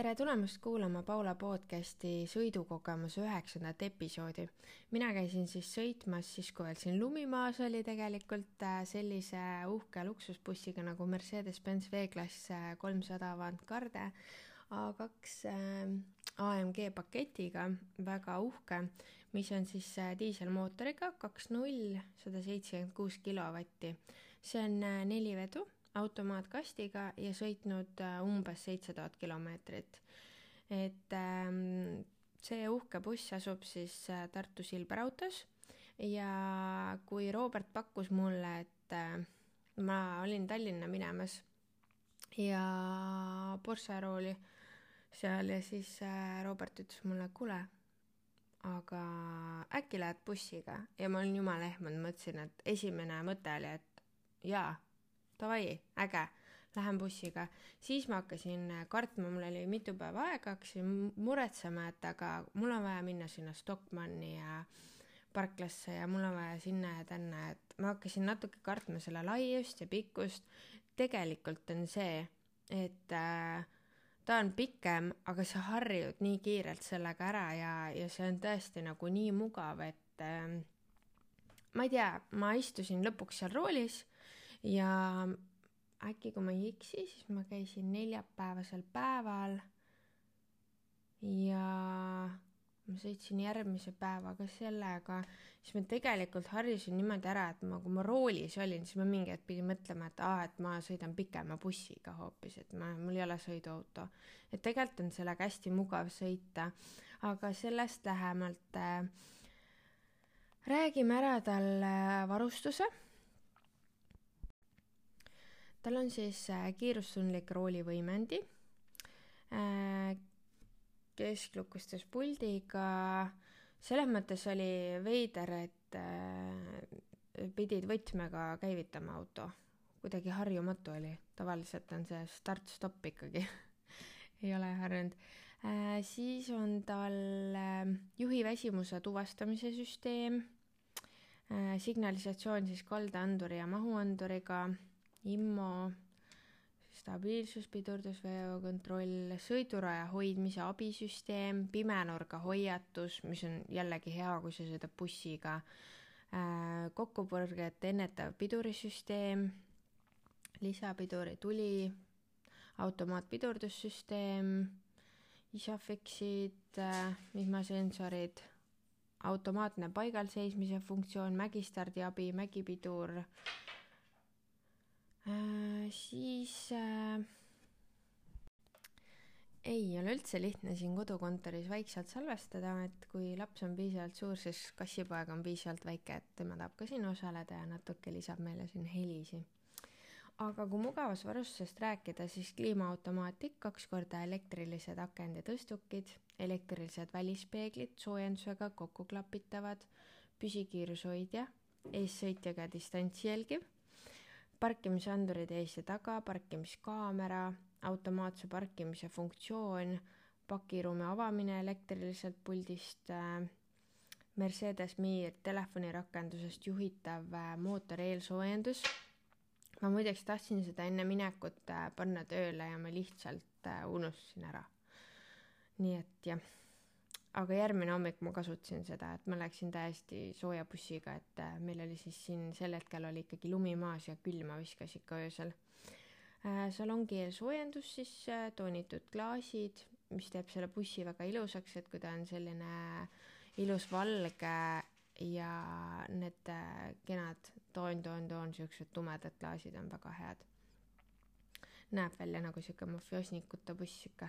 tere tulemast kuulama Paula podcasti sõidukogemuse üheksandat episoodi. mina käisin siis sõitmas siis, kui veel siin lumi maas oli tegelikult äh, sellise uhke luksusbussiga nagu Mercedes-Benz V-klass äh, kolmsada Avantgarde A2 äh, AMG paketiga, väga uhke, mis on siis diiselmootoriga kaks null, sada seitsekümmend kuus kilovatti. see on nelivedu automaatkastiga ja sõitnud äh, umbes seitse tuhat kilomeetrit. et ähm, see uhke buss asub siis äh, Tartu Silber autos ja kui Robert pakkus mulle, et äh, ma olin Tallinna minemas ja Porsche rooli seal ja siis Robert ütles mulle, kuule, aga äkki lähed bussiga ja ma olin jumala ehmunud, mõtlesin, et esimene mõte oli, et jaa davai, äge, lähen bussiga. siis ma hakkasin kartma, mul oli mitu päeva aega, hakkasin muretsema, et aga mul on vaja minna sinna Stockmanni ja parklasse ja mul on vaja sinna ja tänna, et ma hakkasin natuke kartma selle laiust ja pikkust. tegelikult on see, et äh, ta on pikem, aga sa harjud nii kiirelt sellega ära ja, ja see on tõesti nagu nii mugav, et äh, ma ei tea, ma istusin lõpuks seal roolis ja äkki, kui ma ei eksi, siis ma käisin neljapäevasel päeval. Ja ma sõitsin järgmise päevaga sellega, siis ma tegelikult harjusin niimoodi ära, et ma, kui ma roolis olin, siis ma mingi hetk pidin mõtlema, et aa, et ma sõidan pikema bussiga hoopis, et ma, mul ei ole sõiduauto. et tegelikult on sellega hästi mugav sõita, aga sellest lähemalt äh, räägime ära talle varustuse tal on siis äh, kiirustundlik roolivõimendi, äh, kesklukustes puldiga, selles mõttes oli veider, et äh, pidid võtmega käivitama auto. kuidagi harjumatu oli, tavaliselt on see start-stopp ikkagi ei ole harjunud. siis on tal juhi väsimuse tuvastamise süsteem, signalisatsioon siis kaldaanduri ja mahuanduriga IMMO, stabiilsus, pidurdusveo kontroll, sõiduraja hoidmise abisüsteem, pimenurga hoiatus, mis on jällegi hea, kui sa sõidad bussiga, äh, kokkupõrget ennetav pidurisüsteem, lisapiduri tuli, automaatpidurdussüsteem, isofixid, äh, vihmasensorid, automaatne paigalseismise funktsioon, mägistardiabi, mägipidur Äh, siis äh, ei ole üldse lihtne siin kodukontoris vaikselt salvestada, et kui laps on piisavalt suur, siis kassipoeg on piisavalt väike, et tema tahab ka siin osaleda ja natuke lisab meile siin helisi. aga kui mugavusvarustusest rääkida, siis kliimaautomaatik, kaks korda elektrilised akend ja tõstukid, elektrilised välispeeglid soojendusega kokku klapitavad, püsikiirushoidja, eessõitjaga distantsi jälgiv parkimisandurid ees ja taga, parkimiskaamera, automaatse parkimise funktsioon, pakiruumi avamine elektriliselt puldist, äh, Mercedes Mir telefonirakendusest juhitav äh, mootori eelsoojendus. ma muideks tahtsin seda enne minekut äh, panna tööle ja ma lihtsalt unustasin ära. nii et jah aga järgmine hommik ma kasutasin seda, et ma läksin täiesti sooja bussiga, et äh, meil oli siis siin sel hetkel oli ikkagi lumi maas ja külma viskas ikka öösel. Äh, salongi eelsoojendus siis, äh, toonitud klaasid, mis teeb selle bussi väga ilusaks, et kui ta on selline ilus valge ja need kenad toon, toon, toon, siuksed tumedad klaasid on väga head. näeb välja nagu sihuke mafioosnikute buss ikka.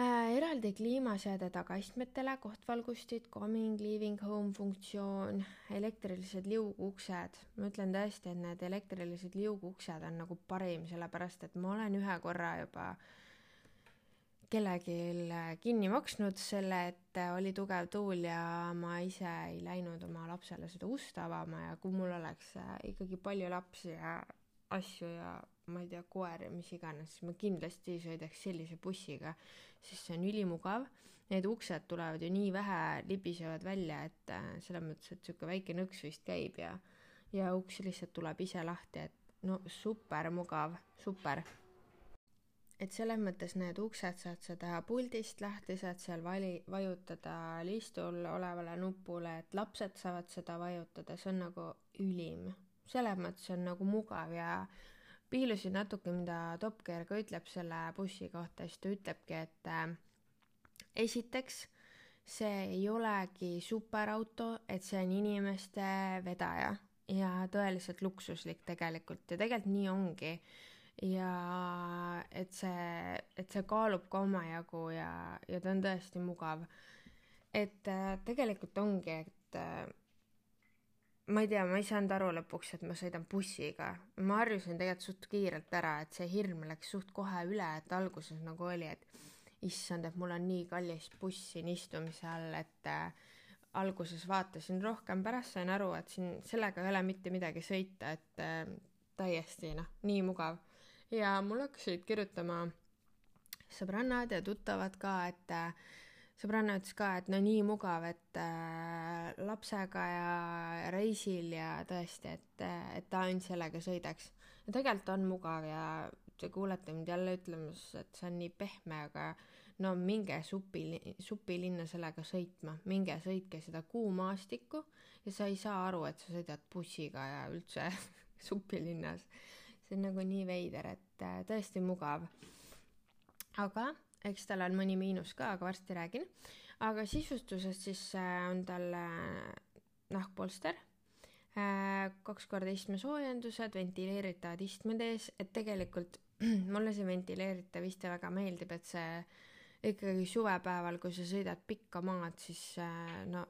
Eraldi kliimaseade tagaistmetele, kohtvalgustid, coming, leaving home funktsioon, elektrilised liuguuksed. ma ütlen tõesti, et need elektrilised liuguuksed on nagu parim, sellepärast et ma olen ühe korra juba kellelgi kinni maksnud selle, et oli tugev tuul ja ma ise ei läinud oma lapsele seda ust avama ja kui mul oleks ikkagi palju lapsi ja asju ja ma ei tea, koer ja mis iganes, siis ma kindlasti sõidaks sellise bussiga, sest see on ülimugav. Need uksed tulevad ju nii vähe, libisevad välja, et äh, selles mõttes, et sihuke väike nõks vist käib ja, ja uks lihtsalt tuleb ise lahti, et no super mugav, super. et selles mõttes need uksed saad sa teha puldist lahti, saad seal vali, vajutada listul olevale nupule, et lapsed saavad seda vajutada, see on nagu ülim. selles mõttes on nagu mugav ja piilusin natuke, mida Top Gear ka ütleb selle bussi kohta, siis ta ütlebki, et äh, esiteks see ei olegi superauto, et see on inimeste vedaja ja tõeliselt luksuslik tegelikult ja tegelikult nii ongi ja et see, et see kaalub ka omajagu ja, ja ta on tõesti mugav. et äh, tegelikult ongi, et äh, ma ei tea, ma ei saanud aru lõpuks, et ma sõidan bussiga. ma harjusin tegelikult suht kiirelt ära, et see hirm läks suht kohe üle, et alguses nagu oli, et issand, et mul on nii kallis buss siin istumise all, et äh, alguses vaatasin rohkem, pärast sain aru, et siin sellega ei ole mitte midagi sõita, et äh, täiesti noh, nii mugav ja mul hakkasid kirjutama sõbrannad ja tuttavad ka, et äh, sõbranna ütles ka, et no nii mugav, et äh, lapsega ja reisil ja tõesti, et, et ta ainult sellega sõidaks. ja tegelikult on mugav ja te kuulete mind jälle ütlemas, et see on nii pehme, aga no minge supi, supilinna sellega sõitma, minge sõitke seda kuumaastikku ja sa ei saa aru, et sa sõidad bussiga ja üldse supilinnas see on nagu nii veider, et äh, tõesti mugav. aga eks tal on mõni miinus ka, aga varsti räägin. aga sisustusest siis äh, on tal äh, nahkpolster, kaks korda istmesoojendused, ventileeritavad istmed ees, et tegelikult mulle see ventileeritav iste väga meeldib, et see ikkagi suvepäeval, kui sa sõidad pikka maad, siis no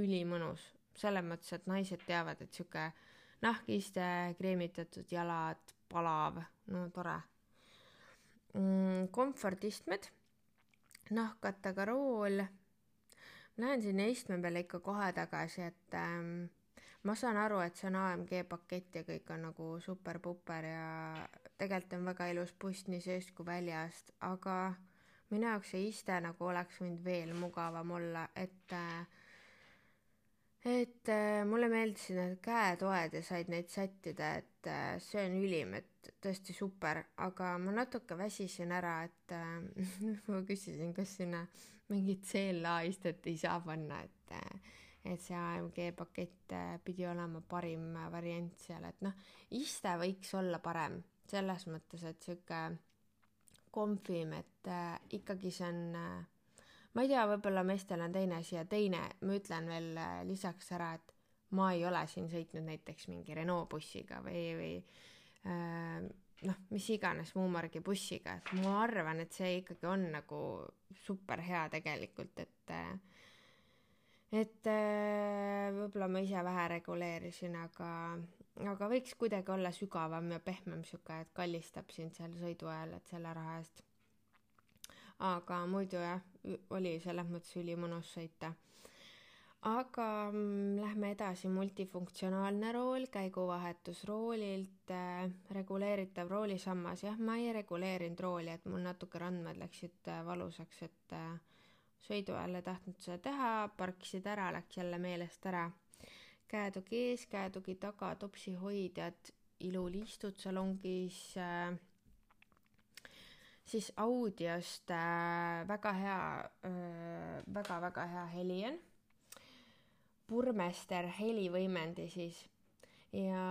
ülimõnus. selles mõttes, et naised teavad, et sihuke nahkiste, kreemitatud jalad, palav, no tore mm,. komfordistmed, nahkkattega rool. Lähen sinna istme peale ikka kohe tagasi, et ähm, ma saan aru, et see on AMG pakett ja kõik on nagu super-puper ja tegelikult on väga ilus buss nii seest kui väljast, aga minu jaoks see iste nagu oleks võinud veel mugavam olla, et äh, et äh, mulle meeldisid need käetoed ja said neid sättida, et äh, see on ülim, et tõesti super, aga ma natuke väsisin ära, et äh, ma küsisin, kas sinna mingit CLA istet ei saa panna, et äh, et see AMG pakett äh, pidi olema parim variant seal, et noh, iste võiks olla parem selles mõttes, et sihuke komfim, et äh, ikkagi see on äh, ma ei tea, võib-olla meestel on teine asi ja teine, ma ütlen veel äh, lisaks ära, et ma ei ole siin sõitnud näiteks mingi Renault bussiga või, või äh, noh, mis iganes muu margi bussiga, et ma arvan, et see ikkagi on nagu super hea tegelikult, et äh, et äh, võib-olla ma ise vähe reguleerisin, aga, aga võiks kuidagi olla sügavam ja pehmem sihuke, et kallistab sind seal sõidu ajal, et selle raha eest aga muidu jah, oli selles mõttes ülimõnus sõita. Aga mm, lähme edasi, multifunktsionaalne rool, käiguvahetus roolilt äh,, reguleeritav roolisammas, jah, ma ei reguleerinud rooli, et mul natuke randmed läksid äh, valusaks, et äh, sõidu ajal ei tahtnud seda teha, parkisid ära, läks jälle meelest ära. käetugi ees, käetugi taga, topsihoidjad, iluliistud salongis äh,, siis audiost äh, väga hea äh,, väga-väga hea heli on. Burmester helivõimendi siis ja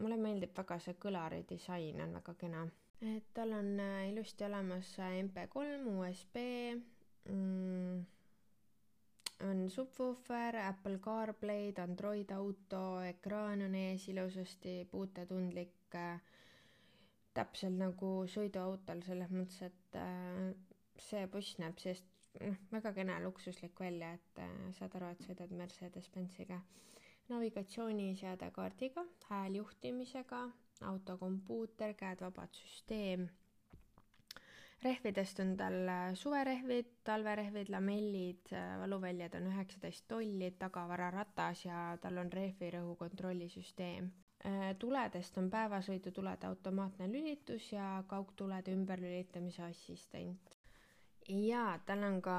mulle meeldib väga see kõlari disain on väga kena. et tal on äh, ilusti olemas MP3, USB mm,, on subwoofer, Apple CarPlay, Android Auto, ekraan on ees ilusasti puutetundlik äh, täpselt nagu sõiduautol selles mõttes, et äh, see buss näeb seest noh, väga kena luksuslik välja, et äh, saad aru, et sõidad Mercedes-Benziga. navigatsiooniseade kaardiga, hääljuhtimisega, autokompuuter, käed vabad süsteem. rehvidest on tal äh, suverehvid, talverehvid, lamellid, äh, valuväljad on üheksateist tolli, tagavararatas ja tal on rehvirõhu kontrollisüsteem tuledest on päevasõidutulede automaatne lülitus ja kaugtulede ümberlülitamise assistent. Ja tal on ka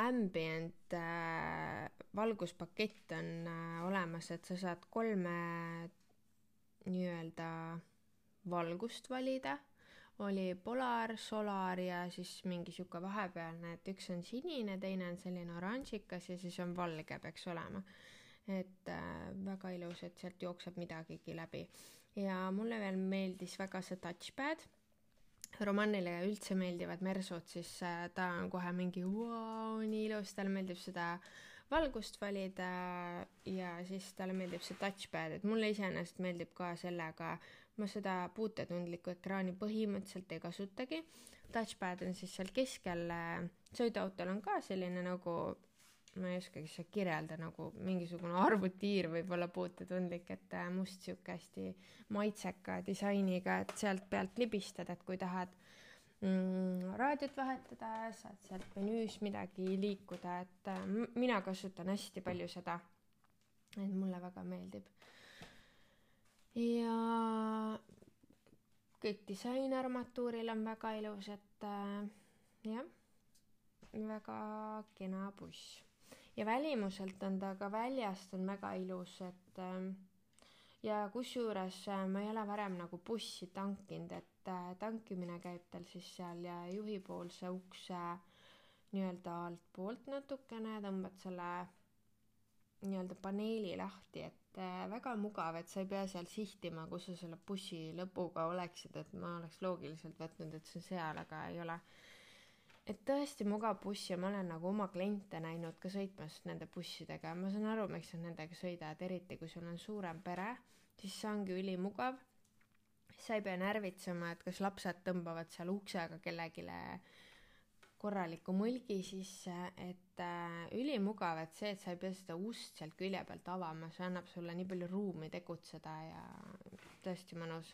ambient äh, valguspakett on äh, olemas, et sa saad kolme nii-öelda valgust valida, oli Polar, Solar ja siis mingi sihuke vahepealne, et üks on sinine, teine on selline oranžikas ja siis on valge peaks olema. et äh, väga ilus, et sealt jookseb midagigi läbi. ja mulle veel meeldis väga see touchpad. Romanile üldse meeldivad mersud, siis äh, ta on kohe mingi vau, nii ilus, talle meeldib seda valgust valida ja siis talle meeldib see touchpad, et mulle iseenesest meeldib ka sellega äh, ma seda puutetundlikku ekraani põhimõtteliselt ei kasutagi. Touchpad on siis seal keskel, sõiduautol on ka selline nagu, ma ei oskagi seda kirjelda, nagu mingisugune arvutiir võib olla puutetundlik, et äh, must sihuke hästi maitseka disainiga, et sealt pealt libistada, et kui tahad mm, raadiot vahetada, saad sealt menüüs midagi liikuda, et äh, mina kasutan hästi palju seda. et mulle väga meeldib ja kõik disainarmatuuril on väga ilus, et äh, jah, väga kena buss. Ja välimuselt on ta ka väljast on väga ilus, et äh, ja kusjuures äh, ma ei ole varem nagu bussi tankinud, et äh, tankimine käib tal siis seal ja juhipoolse ukse nii-öelda altpoolt natukene, tõmbad selle nii-öelda paneeli lahti, et Äh, väga mugav, et sa ei pea seal sihtima, kus sa selle bussi lõpuga oleksid, et ma oleks loogiliselt võtnud, et see on seal, aga ei ole. Et tõesti mugav buss ja ma olen nagu oma kliente näinud ka sõitmas nende bussidega ja ma saan aru, miks nad nendega sõidavad, eriti kui sul on suurem pere, siis see ongi ülimugav. sa ei pea närvitsema, et kas lapsed tõmbavad seal uksega kellelegi korraliku mõlgi sisse, et äh, ülimugav, et see, et sa ei pea seda ust sealt külje pealt avama, see annab sulle nii palju ruumi tegutseda ja tõesti mõnus.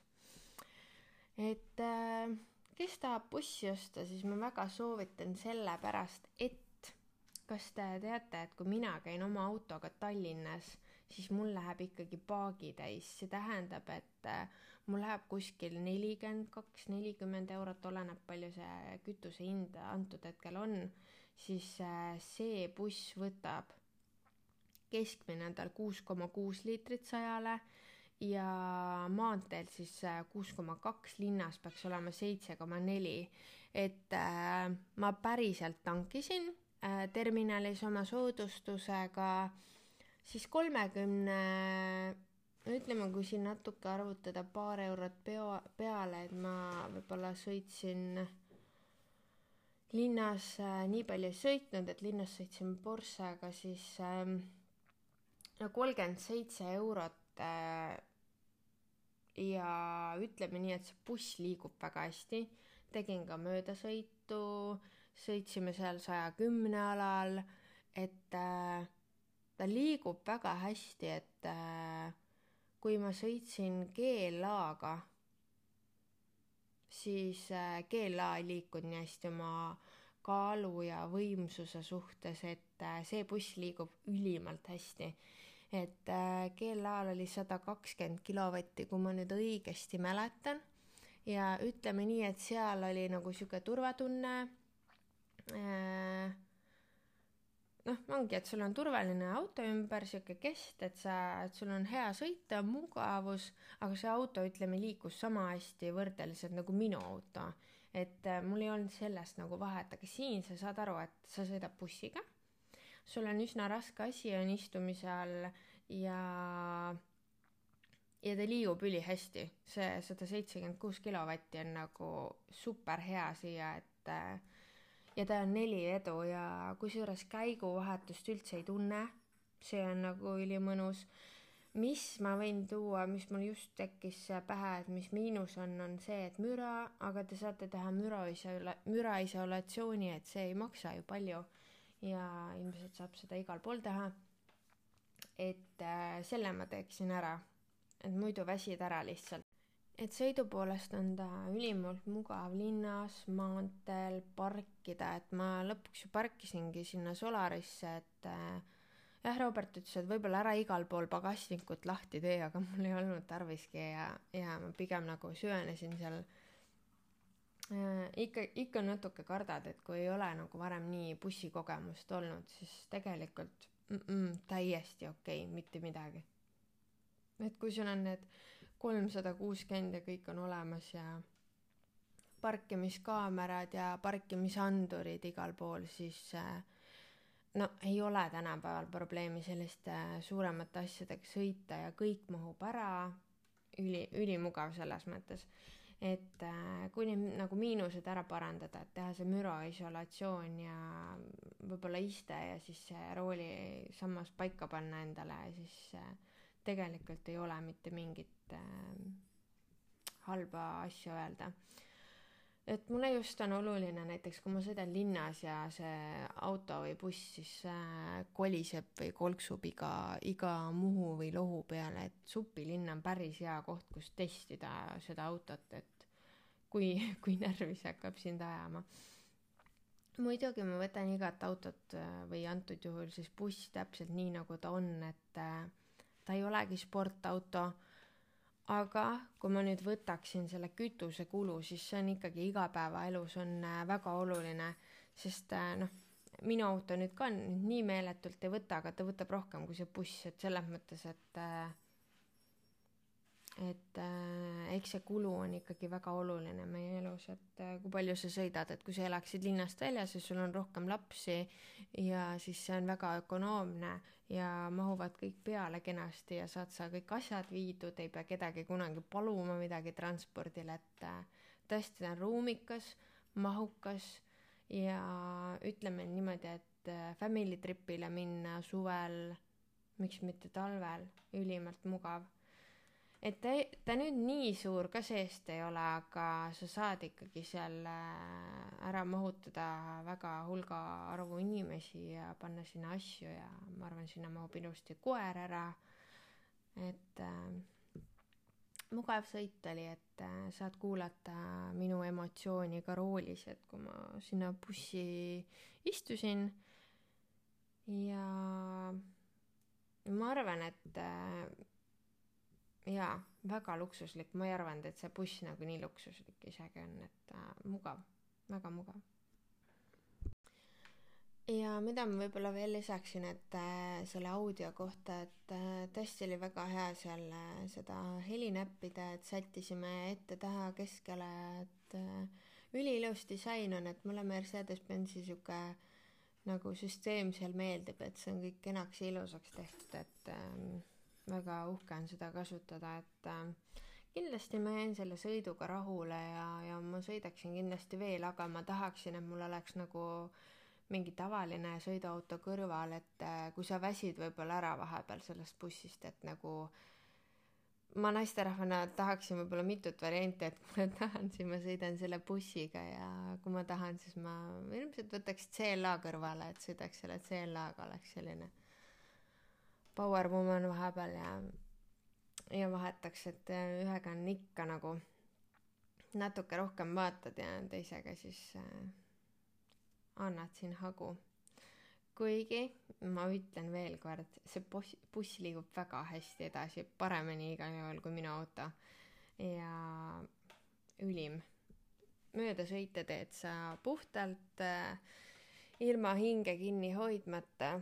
et äh, kes tahab bussi osta, siis ma väga soovitan sellepärast, et kas te teate, et kui mina käin oma autoga Tallinnas, siis mul läheb ikkagi paagi täis, see tähendab, et äh, mul läheb kuskil nelikümmend kaks, nelikümmend eurot, oleneb palju see kütuse hind antud hetkel on, siis äh, see buss võtab, keskmine on tal kuus koma kuus liitrit sajale ja maanteel siis äh, kuus koma kaks, linnas peaks olema seitse koma neli. et äh, ma päriselt tankisin äh, terminalis oma soodustusega siis kolmekümne 30 no ütleme, kui siin natuke arvutada paar eurot peo, peale, et ma võib-olla sõitsin linnas äh, nii palju ei sõitnud, et linnas sõitsin Porschega, siis ähm, kolmkümmend seitse eurot äh, ja ütleme nii, et see buss liigub väga hästi. tegin ka möödasõitu, sõitsime seal saja kümne alal, et äh, ta liigub väga hästi, et äh, kui ma sõitsin GLA-ga, siis äh, GLA ei liikunud nii hästi oma kaalu ja võimsuse suhtes, et äh, see buss liigub ülimalt hästi. Et äh, GLA-l oli sada kakskümmend kilovatti, kui ma nüüd õigesti mäletan. ja ütleme nii, et seal oli nagu sihuke turvatunne äh, noh, ongi, et sul on turvaline auto ümber, sihuke kest, et sa, et sul on hea sõita, mugavus, aga see auto, ütleme, liikus sama hästi võrdeliselt nagu minu auto. et äh, mul ei olnud sellest nagu vahet, aga siin sa saad aru, et sa sõidad bussiga, sul on üsna raske asi on istumise all ja ja ta liigub ülihästi, see sada seitsekümmend kuus kilovatti on nagu super hea siia, et äh, ja ta on neli edu ja kusjuures käiguvahetust üldse ei tunne. see on nagu ülimõnus. mis ma võin tuua, mis mul just tekkis pähe, et mis miinus on, on see, et müra, aga te saate teha müroisola-, müraisolatsiooni, et see ei maksa ju palju ja ilmselt saab seda igal pool teha. et äh, selle ma teeksin ära, et muidu väsid ära lihtsalt et sõidu poolest on ta ülimalt mugav linnas, maanteel parkida, et ma lõpuks ju parkisingi sinna Solarisse, et äh, jah, Robert ütles, et võib-olla ära igal pool pagasnikut lahti tee, aga mul ei olnud tarviski ja, ja ma pigem nagu süvenesin seal. Ikka, ikka natuke kardad, et kui ei ole nagu varem nii bussikogemust olnud, siis tegelikult mm -mm, täiesti okei okay,, mitte midagi. et kui sul on need kolmsada kuuskümmend ja kõik on olemas ja parkimiskaamerad ja parkimisandurid igal pool, siis äh, no ei ole tänapäeval probleemi selliste suuremate asjadega sõita ja kõik mahub ära, üli, ülimugav selles mõttes et äh, kuni nagu miinused ära parandada, et teha see müroisolatsioon ja võib-olla iste ja siis see roolisammas paika panna endale, siis äh, tegelikult ei ole mitte mingit äh, halba asja öelda et mulle just on oluline näiteks, kui ma sõidan linnas ja see auto või buss siis äh, koliseb või kolksub iga, iga muhu või lohu peale, et supilinn on päris hea koht, kus testida seda autot, et kui, kui närvi see hakkab sind ajama. muidugi ma võtan igat autot äh, või antud juhul siis buss täpselt nii, nagu ta on, et äh, ta ei olegi sportauto aga kui ma nüüd võtaksin selle kütusekulu, siis see on ikkagi igapäevaelus on äh, väga oluline, sest äh, noh, minu auto nüüd ka nii meeletult ei võta, aga ta võtab rohkem kui see buss, et selles mõttes, et äh, et äh, eks see kulu on ikkagi väga oluline meie elus, et äh, kui palju sa sõidad, et kui sa elaksid linnast väljas ja sul on rohkem lapsi ja siis see on väga ökonoomne ja mahuvad kõik peale kenasti ja saad sa kõik asjad viidud, ei pea kedagi kunagi paluma midagi transpordile, et äh, tõesti ta on ruumikas, mahukas ja ütleme niimoodi, et äh, family trip'ile minna suvel, miks mitte talvel, ülimalt mugav et ta, ta nüüd nii suur ka seest ei ole, aga sa saad ikkagi seal äh, ära mahutada väga hulga arvu inimesi ja panna sinna asju ja ma arvan, sinna mahub ilusti koer ära. et äh, mugav sõit oli, et äh, saad kuulata minu emotsiooni ka roolis, et kui ma sinna bussi istusin ja ma arvan, et äh, jaa, väga luksuslik, ma ei arvanud, et see buss nagu nii luksuslik isegi on, et äh, mugav, väga mugav. ja mida ma võib-olla veel lisaksin, et äh, selle audio kohta, et äh, tõesti oli väga hea seal äh, seda heli näppida, et sättisime ette-taha keskele, et äh, üliilus disain on, et mulle Mercedes-Benzi sihuke nagu süsteem seal meeldib, et see on kõik kenaks ja ilusaks tehtud, et ähm, väga uhke on seda kasutada, et äh, kindlasti ma jäin selle sõiduga rahule ja, ja ma sõidaksin kindlasti veel, aga ma tahaksin, et mul oleks nagu mingi tavaline sõiduauto kõrval, et äh, kui sa väsid võib-olla ära vahepeal sellest bussist, et nagu ma naisterahvana tahaksin võib-olla mitut varianti, et kui ma tahan, siis ma sõidan selle bussiga ja kui ma tahan, siis ma ilmselt võtaks CLA kõrvale, et sõidaks selle CLA-ga, oleks selline power woman vahepeal ja, ja vahetaks, et ühega on ikka nagu natuke rohkem vaatad ja teisega siis äh, annad siin hagu. kuigi ma ütlen veel kord, see buss, buss liigub väga hästi edasi, paremini igal juhul kui minu auto. ja ülim. möödasõite teed sa puhtalt äh, ilma hinge kinni hoidmata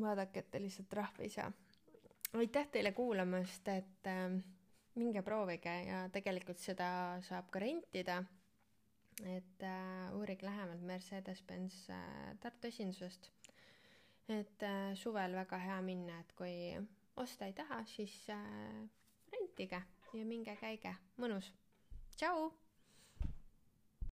vaadake, et te lihtsalt trahvi ei saa. aitäh teile kuulamast, et äh, minge proovige ja tegelikult seda saab ka rentida. et äh, uurige lähemalt Mercedes-Benz äh, Tartu esindusest. et äh, suvel väga hea minna, et kui osta ei taha, siis äh, rentige ja minge käige, mõnus. tšau